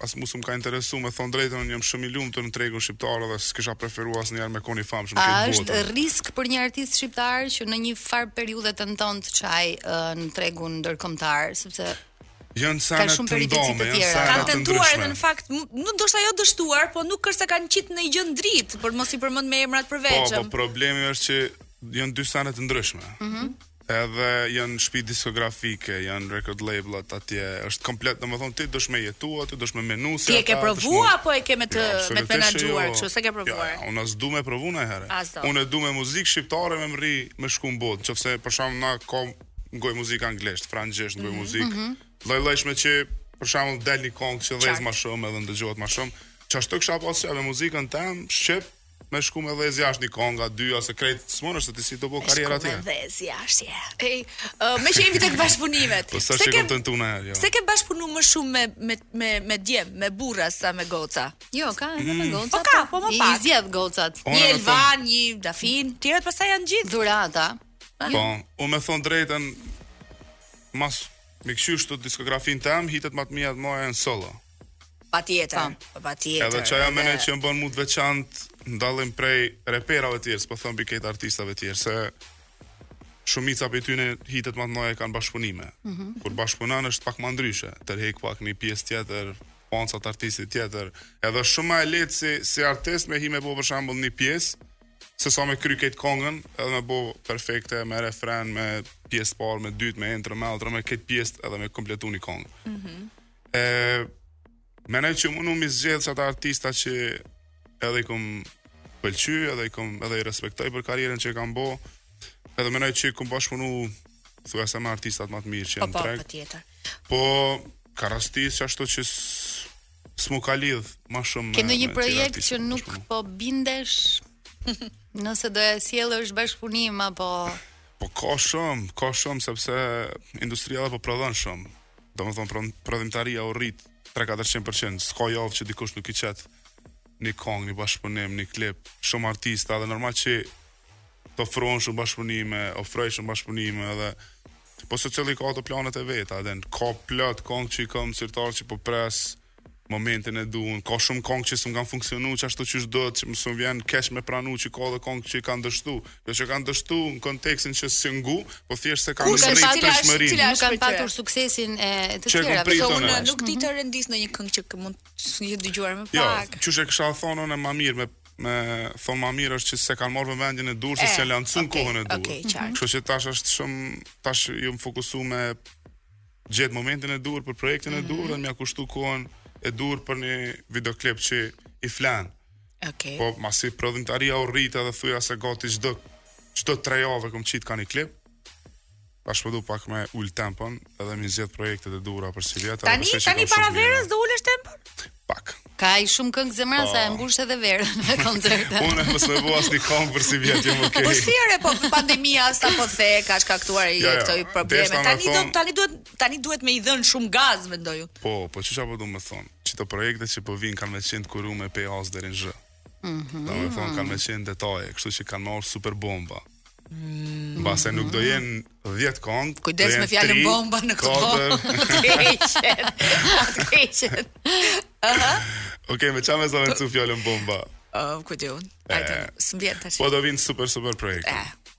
As mu s'më ka interesu, me thonë drejtën, unë jam shumë i lumtur në tregun shqiptar dhe s'kisha preferu asnjëherë me kon i famshëm në botë. A është risk për një artist shqiptar që në një farë periudhe tenton të çajë në tregun ndërkombëtar, sepse janë sa kanë tentuar, janë sa kanë tentuar edhe në fakt, nuk, ndoshta jo dështuar, po nuk është se kanë qitë ndonjë gjë në dritë, për mos i përmend me emra të përveçëm. Po, po, problemi është që janë dy sene të ndryshme. Mm -hmm. Edhe janë shpi diskografike, janë record label-at atje. Është komplet, domethënë ti dush me jetu aty, dush me menu si ata. Ti e ke provu apo e ke me të jo, me të menaxhuar, jo. kështu s'e ke provuar. Jo, jo, unë as s'du me provu niherë. Unë du me muzikë shqiptare me mri me shku në botë, nëse për shembull unë kam ngoj muzikë anglisht, frangjisht, ngoj mhm, muzikë. Mm -hmm. Lloj-llojshme që për shembull del një këngë që dhez më shumë edhe ndëgjohet më shumë. Qashtu kisha pas qef me muzikën tem, shqip, Me shku me dhez jashtë një kongë a, dy, ose krejt, s'mun është se ti si të bo karrierë ti. Me shku me dhez jashtë, je. Ej, uh, me që jemi te bashkëpunimet. Po sa që këpëtën tuna, jo. Se ke bashkëpunu më shumë me, me, me, me djem, me burra, sa me goca. Jo, ka edhe me mm. goca. Po ka, po, po më pak. I zjedh gocat. Një Elvanë, një Dafinë, të tjerët pasaj janë gjithë. Dhurata. Po, unë me thonë drejten, nëse e kshyr diskografinë tem, hitet ma të mdhajat e mia janë solo. Patjetër, po. patjetër. Edhe qajo menoj që më bën mu të veçantë n'dallim prej reperave të tjerë, po thom i ket artistave të tjerë se shumica prej tyre hitet më të mëdha i kanë bashkëpunime. Mm -hmm. Kur bashkëpunon është pak më ndryshe, tërheq pak një pjesë tjetër, fansa të artistit tjetër. Edhe shumë më e lehtë si si artist me hi me bo për shembull një pjesë se sa me kry krejt kongën edhe me e bo perfekte me refren, me pjesë të parë, me të dytë, me intro, me outro, me këtë pjesë edhe me kompletu një kongë. Mm -hmm. E mendoj që unë mi zgjedh ata artista që edhe i kom pëlqy, edhe i kom edhe i respektoj për karrierën që kanë bo. Edhe mendoj që kom bashkëpunu thuajse me artistat më të mirë që po, janë në treg. Po, patjetër. Po, ka rastis qashtu që s'mu ka lidh më shumë. Ke ndonjë projekt që nuk po bindesh? Nëse do e sjellësh bashkëpunim apo Po ka shumë, ka shumë sepse industria edhe po prodhon shumë. Domethënë pra, prodhimtaria u rrit 3-400%. S'ka javë që dikush nuk i qet një kong, një bashkëpunim, një klip, shumë artista dhe normal që të ofrohen shumë bashkëpunime, ofroj shumë bashkëpunime edhe po secili i ka ato planet e veta, edhe ka plot kong që i kom n'sirtar që po pres, momentin e duhun. Ka shumë këngë që s'më kanë funksionu qashtu qysh duhet, që s'më vjen keq me pranu që ka edhe këngë që kanë dështu. Jo që kanë dështu në kontekstin që s'u ngu, po thjesht s'e kanë ndërtuar një pritshmëri. S'kanë patur suksesin e të tjerave, por unë nuk di të rendis ndonjë këngë që mund të jetë dëgjuar më jo, pak. Jo, qysh e kisha thonë unë më mirë me me thonë më mirë është që s'e kanë marrë vendin e duhur, se s'u lansun në kohën e duhur. Kështu që tash është shumë, tash jom fokusu me gjet momentin e duhur për projektin e duhur mhm. dhe me ia kushtu kohën e duhur për një videoklip që i flan. Okej. Okay. Po masi prodhimtaria u rrit edhe thuja se gati çdo çdo 3 javë kam qit ka një klip. Tash po do pak me ul tempon, edhe me i zgjedh projektet e duhura për sivjet, edhe pse Tani tani para verës do ulësh tempon? Pak. Ka aq shumë këngë zemra sa e po. mbush edhe verën me koncerte. Unë mos me ba asnjë këngë për sivjet jam okay. Po si ore, po pandemia sa po the ka shkaktuar ai ja, ja. këto probleme. Tani do tani duhet tani duhet me i dhën shumë gaz mendoj unë. Po, po ça po du me thon. Qito projekte që po vijnë kanë me qenë kurum e pe as deri në zhë. Mm -hmm. Do me thonë kanë me qenë detaje, kështu që kanë marrë super bomba. Mm. Base nuk do jenë 10 kongë Kujdes me fjalën bomba në këtë bomba Atë keqet Atë keqet Ok, me ça me zëvendësu fjalën bomba uh, Kujtë ju Ajde, së mbjetë të që Po do vinë super, super projekte Eh,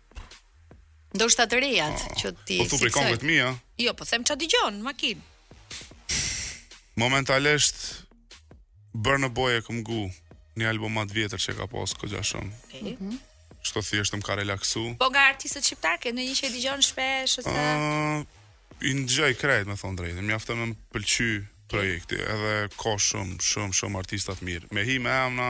Ndoshta të rejat ah, që ti Po thu prej këngëve të mia? Jo, po them ç'a dëgjon në makinë. Momentalisht Burna Boy e kam ngu një album më të vjetër që ka pas goxha shumë. Okej. Okay. Mm -hmm. Qito thjesht më ka relaksu. Po nga artistët shqiptarë ke ndonjë që dëgjon shpesh ose uh, i ndëgjoj krejt me thon drejtën. Mjaft me m'pëlqy projekti, edhe ka shumë, shumë, shumë artista t'mirë. Me hi me emna,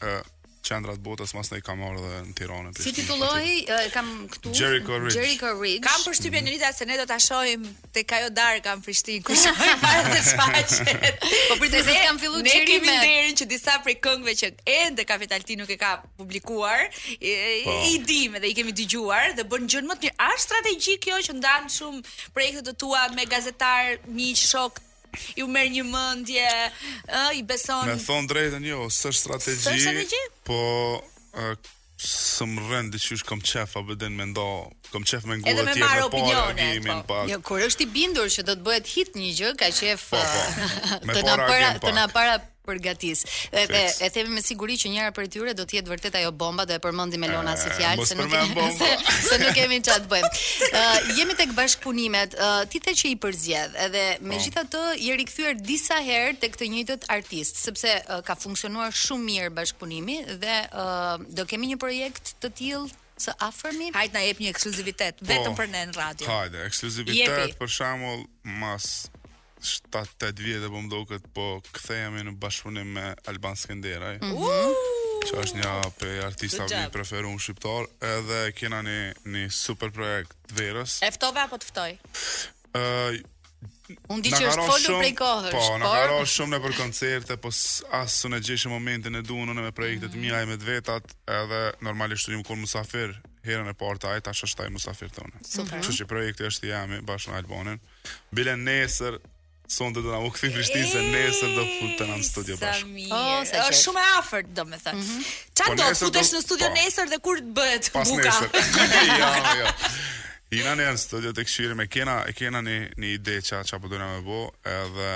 Ë, qendra të botës masnej ka marrë dhe në Tiranë, në Prishtinë. Si titullohej, e kam këtu. Jericho Ridge. Jericho Ridge. Kam përshtypjen mm Nolita se ne do ta shohim tek ajo darka në Prishtinë, ku shohim para se shfaqet. Po pritet se kanë filluar xhirimet. Ne kemi nderin që disa prej këngëve që ende Capital T nuk e ka publikuar, i, i- Po. i dimë dhe i kemi dëgjuar dhe bën gjënë më të mirë. A është strategji kjo që ndan shumë projekte të tua me gazetarë, miq, shokë U merr një mendim, ë, i beson. Me thon drejtën jo, s'është strategji. S'është strategji? Po s'merrem dhe qysh kom qef e bëj edhe me nda kom qef me ngu tjerët me pa reagimin po. jo, kur është i bindur që do të bëhet hit një gjë ka qef po, po. të na para të na para përgatis. Dhe dhe e themi me siguri që njëra prej tyre do të jetë vërtet ajo bomba do e përmendim Elona si fjalë se nuk kemi se, se nuk kemi ça të bëjmë. Ë uh, jemi tek bashkëpunimet. Uh, ti the që i përzgjedh edhe po. megjithatë je rikthyer disa herë tek të njëjtët artistë sepse uh, ka funksionuar shumë mirë bashkëpunimi dhe uh, do kemi një projekt të tillë së afërmi. Hajde na jep një ekskluzivitet po, vetëm për ne në radio. Hajde, ekskluzivitet për shembull mas shtatë tetë vjetë po më duket po kthehemi në bashkëpunim me Alban Skenderaj. Mm -hmm. Që është një prej artistave mi t'preferum shqiptarë, edhe kena një një super projekt të verës. E ftove apo të ftoi? Ë uh, Unë di që është folur prej kohësh, po, por... Po, jena taku shumë nëpër koncerte, po s'e gjejshim momentin e duhun, unë me projektet mm. mija ai me të vetat, edhe normalisht unë jam kon musafir, herën e parë te ai, tash ai musafir te unë. Super. Që që projekti është i jemi, bashkë me Albanin. Bile nesër Sonte do t'na u kthen Prishtinë se nesër do futen në studio bashkë. Oh, se është shumë e afërt, domethënë. Mhm. Çfarë po, do futesh në studio po. nesër dhe kur bëhet buka? Pas nesër. Jo, jo. Jena në studio të kshyrim me kena, e kena një, një ide që që po dojna me bo, edhe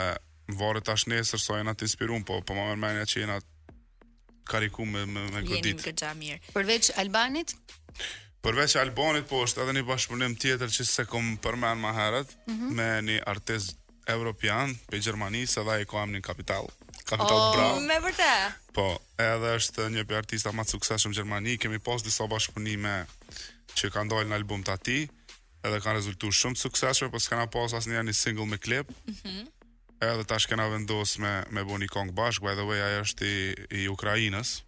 më vare tash nesër, so jena të inspirun, po, po ma merr menja që jena karikum me me me godit. Jeni goxha mirë. Përveç Albanit? Përveç Albanit po është edhe një bashkëpunim tjetër që se kom përmend më herët mm -hmm. me një artist evropian pe Gjermanisë edhe ai ka emrin Capital. Capital oh, Bra. Me vërtet. Po, edhe është një prej artistave ma të suksesshëm në Gjermani, kemi pas disa bashkëpunime që kanë dalë në album të atij, edhe kanë rezultu shumë të suksesshëm, po s'kena pas asnjëherë një single me klip. Mhm. Mm Edhe tash kena vendos me me bo ni kong bashk, by the way aj është i, i Ukrainës.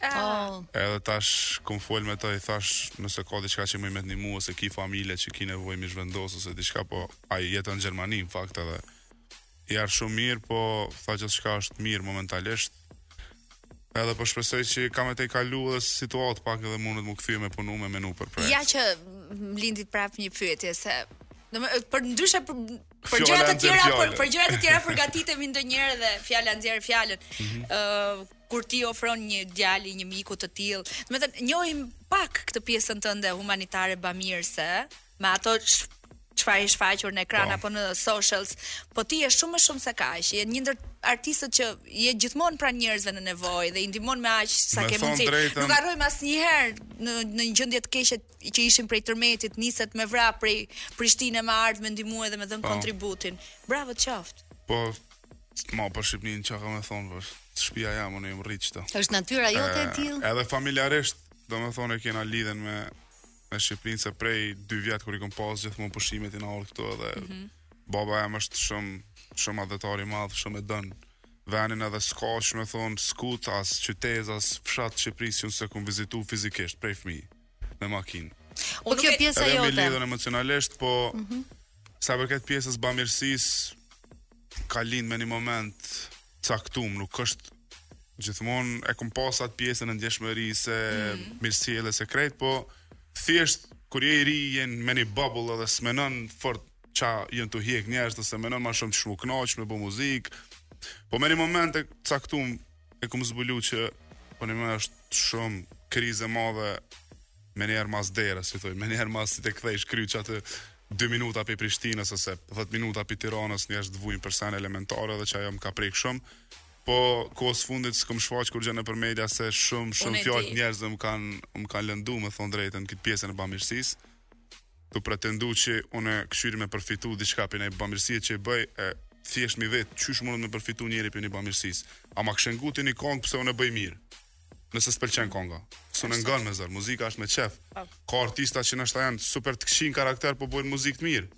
Ah. Oh. Edhe tash kum fol me të i thash nëse ka diçka që muj me t'ndihmu ose ki familje që ki nevojë me i zhvendos ose diçka po ai jeton në Gjermani në fakt edhe i erdh shumë mirë po tha gjithçka është mirë momentalisht Edhe po shpresoj që ka me i kalu kjo situatë pak edhe mundet me u kthy me punu me menu për projekte. Ja që lindi prap një pyetje se Në më, për ndryshe për, Për gjëra të tjera, për, për gjëra të tjera përgatitemi ndonjëherë dhe fjala nxjerr fjalën. Ëh, mm -hmm. uh, kur ti ofron një djali, një miku të tillë, do të thënë njohim pak këtë pjesën tënde humanitare bamirëse, me ato çfarë është shfaqur në ekran po. apo në socials, po ti je shumë më shumë se kaq. Je një ndër artistët që je gjithmonë pranë njerëzve në nevojë dhe i ndihmon me aq sa ke mundësi. Nuk harrojmë asnjëherë në në një gjendje të keqe që ishin prej tërmetit, niset me vrap prej Prishtinë me ardh me ndihmu edhe me dhon po. kontributin. Bravo të qoftë. Po, Ma për Shqipnin çka me thonë për shpia jam, unë jam rritë qëta është natyra jote e tillë Edhe familjarisht domethonë e kena lidhjen me Me Shqipnin se prej dy vjetë kur i kom pas gjithmon pushimet jena ardh këtu Edhe mm -hmm. baba jem është shumë Shumë adhurues i madh, shumë e don Venin edhe s'ka me thonë skut as qytez as fshat Shqipërisë që unë s'e kum vizitu fizikisht prej fëmijë me makinë. Po kjo pjesa jote. Edhe me lidhen emocionalisht, po mm -hmm. sa përket pjesës bamirësisë ka lind me një moment caktum, nuk është gjithmonë e kum pas atë pjesën e ndjeshmërisë mm -hmm. mirësisë edhe krejt, po thjesht kur je i ri je me një bubble edhe s'menon fort ça janë tu hjek njerëzit ose menon më shumë me u kënaq me bu muzikë. Po me një moment t'caktum e kum zbulu që po m'sheh shumë krizë e madhe me njerë mas dera, si thoi, me njerë mas si të kthejsh kryt qaty 2 minuta pi Prishtinës ose 10 minuta pi Tiranës njerëzit vujnë për sen elementare dhe qajo më ka prek shumë po kohët e fundit s'kam shfaq kurgjo nëpër media se shumë shumë fjalë njerëz më kanë më kanë lëndu me thon drejtën këtë pjesën e bamirësisë tu pretendu qe une kqyri me përfitu diçka prej naj bamirsie qe e bëj e thjesht m'i vet qysh mundet me përfitu njeri prej ni bamirsis a m'a kishe ngut ti ni kong pse une bëj mir nëse s'të pelqen konga s'un e ngon me zor muzika asht me qef ka artista qe nashta jan super të kqij në karakter po bojn muzik të mir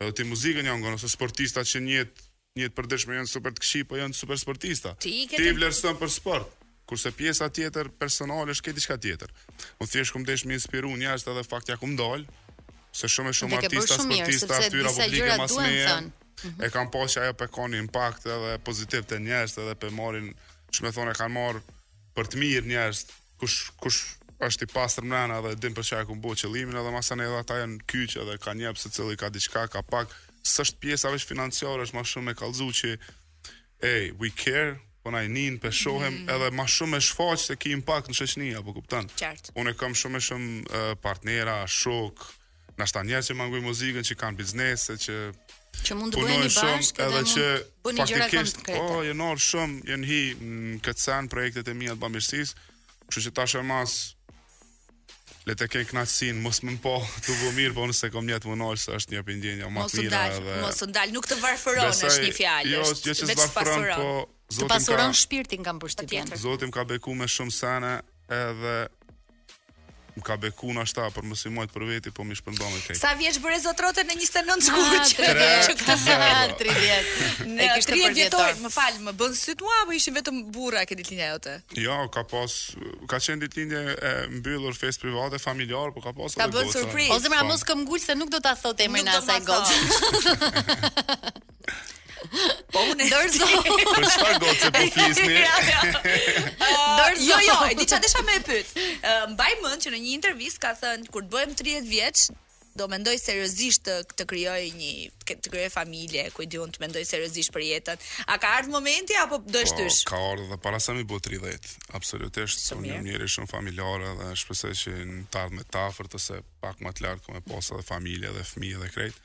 edhe ti muzikën ja ngon ose sportista qe njet N'jetë përditshme janë super të këqij, po janë super sportista. Ti i ke Ti i të- vlerëson për sport. Kurse pjesa tjetër personale është krejt diçka tjetër. Unë thjesht kum desh me inspiru njerëzit edhe n'fakt ja kum dal se shumë e shumë Dhe ke bërë artista shumë mirë, sportista sepse fytyra disa publike gjëra mas duhen meje. thënë. Mhm. E kam pa që ajo po e ka një impakt edhe pozitiv te njerëzit edhe po e marrin, qysh me thonë e kanë marrë për të mirë njerëzit. Kush kush është i pastër mrena edhe e din për çka e kum bo qëllimin edhe masanej edhe ata janë kyç edhe ka jep secili ka diçka ka pak s'është pjesa veç financiare është ma shumë me kallzu që hey we care po na nin po e shohim mm. edhe ma shumë me shfaq se ki impakt në shoqëni a po kupton unë kam shumë e shumë uh, partnera shokë Nashta njerëz që ma ngojnë muzikën, që kanë biznese, që që mund të bëjnë bashkë edhe që bëni gjëra konkrete. Po, janë shumë, janë hi në këtë sen projektet e mia të bamirësisë. Kështu që tash e mas le të kenë kënaqësinë, mos më po të vjen mirë, po nëse kam nijet m'u nalë, se është një prej ndjenjave më të mira edhe... Mos e ndal, nuk të varfëron është një fjalë, jo, është jo që veç të pasuron. Po, të pasuron shpirtin kam për shtë tjenë. Zoti m'ka beku me shumë sene, edhe më ka beku nashta jo për me i majtë për veti, po me shpërnda krejt. Sa vjeç bëre zotrote në 29 shkurt? Që këtë sen 30. Në 30 vjetor, më fal, më bënë sytë mua apo ishin vetëm burra ke ditëlindja jote? Jo, ka pas ka qenë ditëlindje e mbyllur festë private familjare, po ka pas Ka bën surprizë. O zemra po. mos këmbëngul se nuk do ta thotë emrin asaj gocë. Po u dorzo. Për çfarë goce po flisni? Dorzo. Jo, jo, e di çfarë desha me e pyet. Mbaj mend që në një intervistë ka thënë kur të bëhem 30 vjeç, do mendoj seriozisht të, të krijoj një të, të krijoj familje, ku di unë të mendoj seriozisht për jetën. A ka ardhur momenti apo do ta shtysh? Po, ka ardhur dhe para se me i bo 30. Absolutisht, unë jam njeri shumë familjar dhe shpresoj që në të ardhme të afërt ose pak ma të largët me pas edhe familje dhe fëmijë dhe krejt.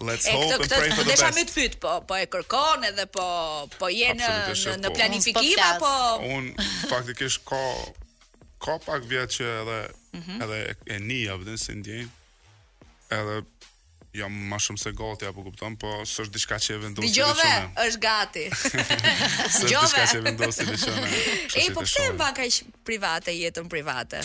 Let's hope and pray for the best. Desha me të pyet, po po e kërkon edhe po po je në në, në planifikim po apo un faktikisht ka ka pak vjet që edhe mm -hmm. edhe e nij veten se ndjej. Edhe jam ma shumë se gati a po kupton, po s'është diçka që e vendos ti. Dëgjove, është gati. S'është diçka që e vendos ti. Ej, po pse e mban kaq private jetën private?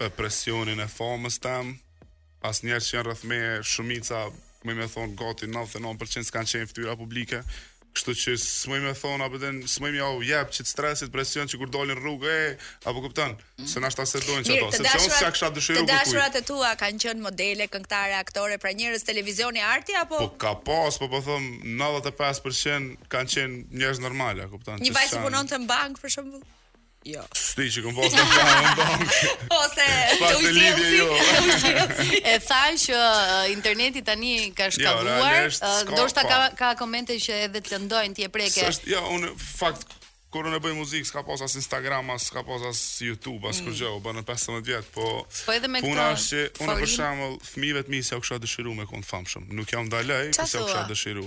e presionin e famës tem, as njerëz që janë rreth meje shumica, do me thonë gati 99% s'kanë qenë ftyra publike, kështu që s'muj me thonë, apo dhe s'muj me jau jep qat stresin, presion që kur dalin n'rrugë, e, a po kupton, mm. se nashta s'e dojnë qato, se që unë s'ja kisha dëshiru kërkujt. Të dashurat e tua kanë qenë modele, këngtare, aktore, pra njerës televizioni arti, apo? Po ka pas, po po thom, 95% kanë qenë njerës normalë, kupton. Një vajzë punonte në bankë, për shembull? Jo. S'di që kom pasë në famë në Po se të ujtjelë jo. E tha që interneti tani ka jo, shkavuar Ndo shta ka, ka komente që edhe të lëndojnë t'je prekë S'është, jo, unë fakt Kur unë u bëj muzikë, s'ka pas as Instagram, as s'ka pas as YouTube, as mm. kurgjë, u bënë 15 vjet, po... Po edhe me këta... Puna është që, unë për shembull, fëmijve t'mi s'jau kisha dëshiru me konë t'famshëm. Nuk jau ndaloj, po s'jau kisha dëshiru.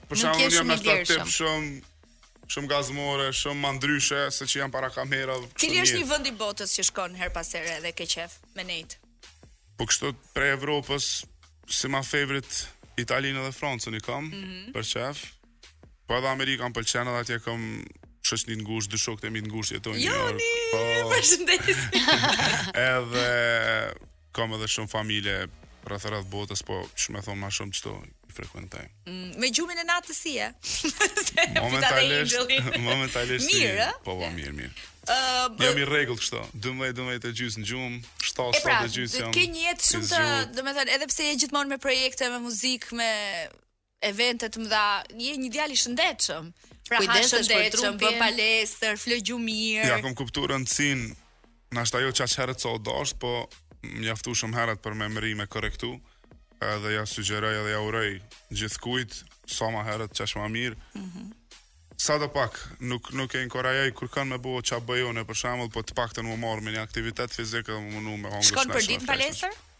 Për shkak që jam ashtu tip shumë shumë gazmore, shumë ma ndryshe se që jam para kamerave. Cili është një vend i botës që shkon her pas here dhe ke qef me nejt? Po kështu prej Evropës si ma favorit Italinë dhe Francën i kam mm -hmm. për qef. Po edhe Amerika m'pëlqen edhe atje kam shoqninë e ngushtë, dy shokët e mi t'ngushtë jetojnë. Joni, po... përshëndesim. edhe kam edhe shumë familje rreth rreth botës, po do me thonë më shumë qëto i frekuentoj. Mm, me gjumin e natës si je? momentalisht, momentalisht. Mirë, po po mirë, mirë. Uh, jam i rregullt kështu. 12 12 e gjys në gjum, 7 7 e gjys jam. Ke një jetë shumë të, domethënë, edhe pse je gjithmonë me projekte, me muzikë, me evente të mëdha, je një djalë i shëndetshëm. Pra ha shëndetshëm, bën palestër, fle gjumë mirë. Ja kam kuptuar rëndësinë, nashta jo qaq herët sa u dasht, po mjaftueshëm herët për me mrri me korrektu. Edhe ja sugjeroj edhe ja uroj gjithkujt sa më herët qaq më mirë. Mhm. Mm sado pak, nuk nuk e inkurajoj kërkon me bo ça bëj unë për shembull, po të paktën me u marrë me një aktivitet fizik dhe me u mundu me hongër. Shkon për ditë palestër?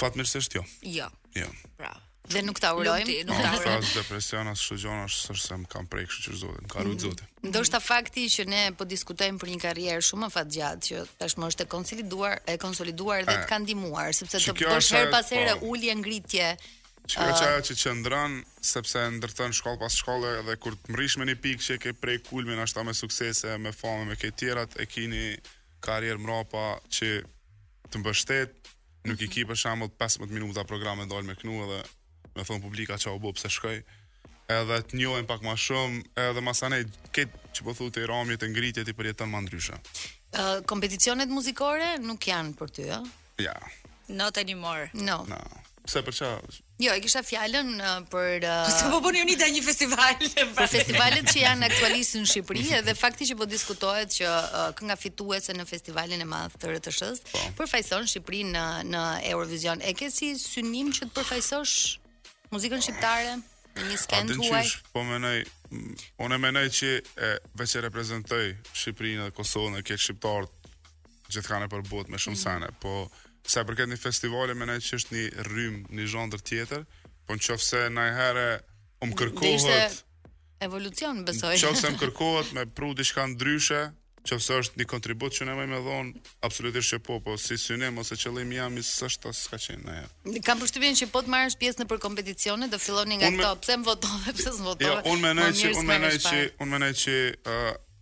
Fatmirësisht jo. Jo. Jo. Bravo. Dhe nuk ta urojmë. Nuk, nuk ta urojmë. As depresion as kështu gjona s'është që m'kanë prek, kështu që zoti, më ka rujt zoti. Mm. Ndoshta fakti që ne po diskutojmë për një karrierë shumë afatgjatë që tashmë është e konsoliduar, e konsoliduar dhe të ka ndihmuar, sepse të bësh herë pas here po. ulje ngritje. Që kjo qajo që qëndron, sepse ndërton shkallë pas shkalle dhe kur të mrrish me një pikë që e ke prek kulmin nashta me suksese, me famë, me këto tjerat, e ki ni Karrierë mrapa që të mbështet, nuk i ki për shembull 15 minuta program me dalë me kënu edhe me thonë publiku ça u bo pse shkoi. Edhe të njohin pak më shumë, edhe masanej këto që po thu ti ramjet e ngritjet i përjeton më ndryshe. Uh, kompeticionet muzikore nuk janë për ty, ë? Jo. Not anymore. No. No. Pse për çfarë? Jo, e kisha fjalën për uh, Se po bëni unita një festival. Për festivalet që janë aktualisht në Shqipëri dhe fakti që po diskutohet që uh, kënga fituese në festivalin e madh të RTSH-së po. përfaqëson Shqipërinë në në Eurovision. E ke si synim që të përfaqësosh muzikën shqiptare në një skenë të huaj? Po menoj, unë menoj që e, veç e reprezentoj Shqipërinë dhe Kosovën edhe krejt shqiptarët gjithkah nëpër botë me shumë mm. sene, po sa i përket një festivali menoj që është një rrymë, një zhanër tjetër, po në qoftë se naj herë um kërkohet... Evolucion, besoj. Në qoftë se um kërkohet me pru diçka ndryshe, qoftë se është një kontribut që unë muj me dhonë, absolutisht që po, po si synim ose qëllim jem s'është as s'ka qenë naj herë. Kam përshtypjen që po të marrësh pjesë nëpër kompeticione dhe fillon nga këto, pse më votove, pse s'më votove, jo, unë menoj që, unë menoj që, unë menoj që,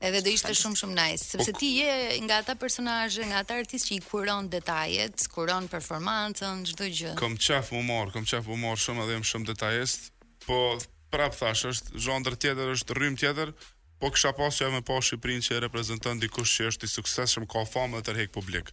Edhe do ishte shumë shumë nice, sepse ti je nga ata personazhe, nga ata artistë që i kuron detajet, kuron performancën, çdo gjë. Kom qef m'u marr, kom qef m'u marr shumë edhe jam shumë detajist, po prap thash, është zhanër tjetër, është rrymë tjetër, po kisha pas qef me pa Shqipërinë që e reprezenton dikush që është i suksesshëm, ka famë dhe tërheq publik.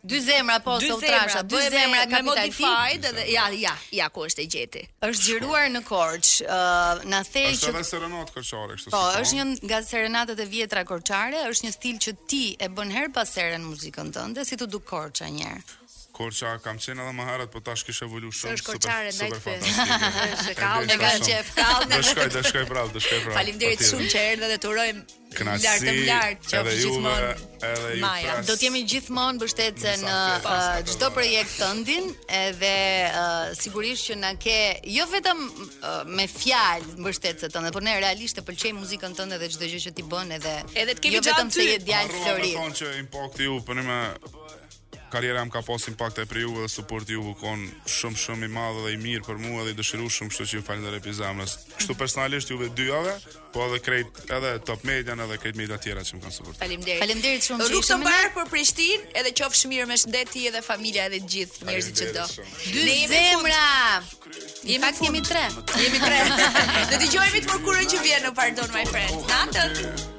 Dy zemra po si ultrasa, dy zemra ka modified dhe ja ja ja ku është e gjeti. Është xhiruar në Korçë, ë uh, na the që Është serenatë korçare kështu. Po, është një nga serenatat e vjetra korçare, është një stil që ti e bën herë pas here në muzikën tënde, si t'u duk Korça një herë. Korça kam qenë edhe më herët, po tash kish evolu shumë super. Korçare ndaj ty. Është kall nga qejf, kall. Do shkoj, do shkoj prapë, do shkoj prapë. Faleminderit shumë që erdhe dhe të urojmë Kënaqësi. Lart e lart, qofsh gjithmonë. Edhe ju. Maja, do të jemi gjithmonë mbështetëse në çdo uh, projekt tëndin, edhe uh, sigurisht që na ke jo vetëm uh, me fjalë mbështetëse tënde, por ne realisht e pëlqejmë muzikën tënde dhe çdo gjë që ti bën edhe. Edhe të kemi jo vetëm se je djalë flori. Veç du me thonë që impakti juve n'punën teme Karriera jem ka pas impakt prej juve dhe supporti juve u kon shumë shumë i madh dhe i mirë për mua dhe i dëshirueshëm, kështu që ju falenderoj prej zemrës. Kështu personalisht juve dyjave, po edhe krejt edhe Top Media edhe krejt media tjera që më kanë supportuar. Faleminderit. Faleminderit shumë që Rrugë të mbarë për Prishtinë, edhe qofsh mirë me shëndet ti edhe familja edhe të gjithë njerëzit që do. Dy zemra. Jemi fakt jemi tre. Jemi tre. Do dëgjojmë të mërkurën që vjen në Pardon My Friend. Natën.